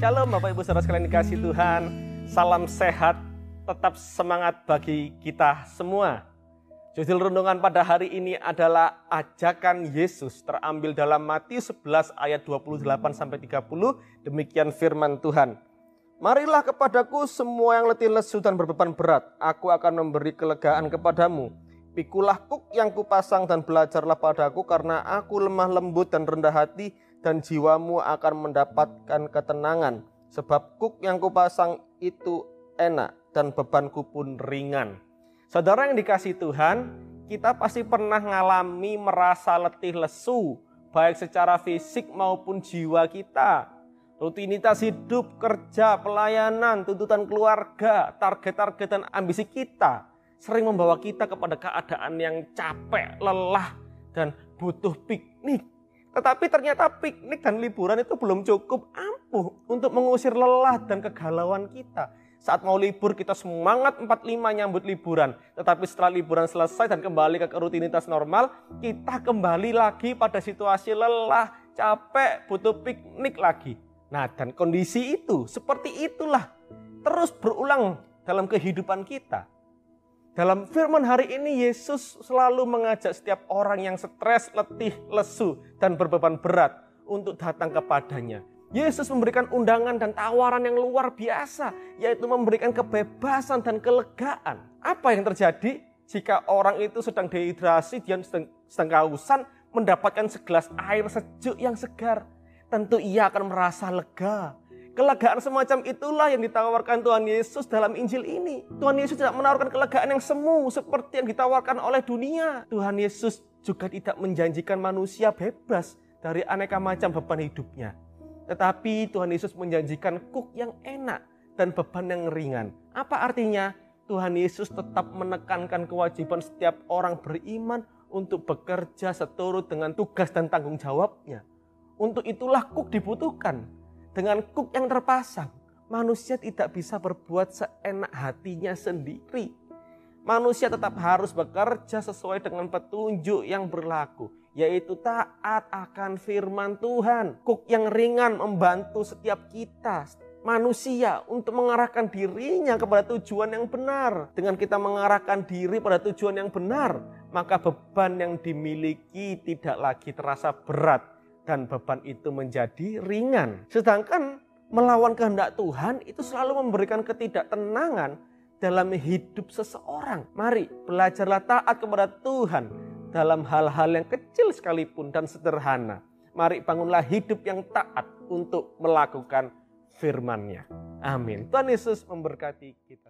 Shalom Bapak Ibu Saudara sekalian dikasih Tuhan. Salam sehat, tetap semangat bagi kita semua. Judul renungan pada hari ini adalah ajakan Yesus terambil dalam Matius 11 ayat 28 sampai 30. Demikian firman Tuhan. Marilah kepadaku semua yang letih lesu dan berbeban berat, aku akan memberi kelegaan kepadamu. Pikulah kuk yang kupasang dan belajarlah padaku karena aku lemah lembut dan rendah hati dan jiwamu akan mendapatkan ketenangan. Sebab kuk yang kupasang itu enak dan bebanku pun ringan. Saudara yang dikasih Tuhan, kita pasti pernah mengalami merasa letih lesu, baik secara fisik maupun jiwa kita. Rutinitas hidup, kerja, pelayanan, tuntutan keluarga, target-target dan ambisi kita sering membawa kita kepada keadaan yang capek, lelah, dan butuh piknik. Tetapi ternyata piknik dan liburan itu belum cukup ampuh untuk mengusir lelah dan kegalauan kita. Saat mau libur kita semangat 45 nyambut liburan. Tetapi setelah liburan selesai dan kembali ke rutinitas normal, kita kembali lagi pada situasi lelah, capek, butuh piknik lagi. Nah dan kondisi itu, seperti itulah terus berulang dalam kehidupan kita. Dalam firman hari ini Yesus selalu mengajak setiap orang yang stres, letih, lesu, dan berbeban berat untuk datang kepadanya. Yesus memberikan undangan dan tawaran yang luar biasa, yaitu memberikan kebebasan dan kelegaan. Apa yang terjadi jika orang itu sedang dehidrasi, dia sedang, sedang mendapatkan segelas air sejuk yang segar? Tentu ia akan merasa lega. Kelegaan semacam itulah yang ditawarkan Tuhan Yesus dalam Injil ini. Tuhan Yesus tidak menawarkan kelegaan yang semu seperti yang ditawarkan oleh dunia. Tuhan Yesus juga tidak menjanjikan manusia bebas dari aneka macam beban hidupnya. Tetapi Tuhan Yesus menjanjikan kuk yang enak dan beban yang ringan. Apa artinya? Tuhan Yesus tetap menekankan kewajiban setiap orang beriman untuk bekerja seturut dengan tugas dan tanggung jawabnya. Untuk itulah kuk dibutuhkan. Dengan kuk yang terpasang, manusia tidak bisa berbuat seenak hatinya sendiri. Manusia tetap harus bekerja sesuai dengan petunjuk yang berlaku yaitu taat akan firman Tuhan. Kuk yang ringan membantu setiap kita manusia untuk mengarahkan dirinya kepada tujuan yang benar. Dengan kita mengarahkan diri pada tujuan yang benar, maka beban yang dimiliki tidak lagi terasa berat dan beban itu menjadi ringan. Sedangkan melawan kehendak Tuhan itu selalu memberikan ketidaktenangan dalam hidup seseorang. Mari belajarlah taat kepada Tuhan dalam hal-hal yang kecil sekalipun dan sederhana. Mari bangunlah hidup yang taat untuk melakukan firman-Nya. Amin. Tuhan Yesus memberkati kita.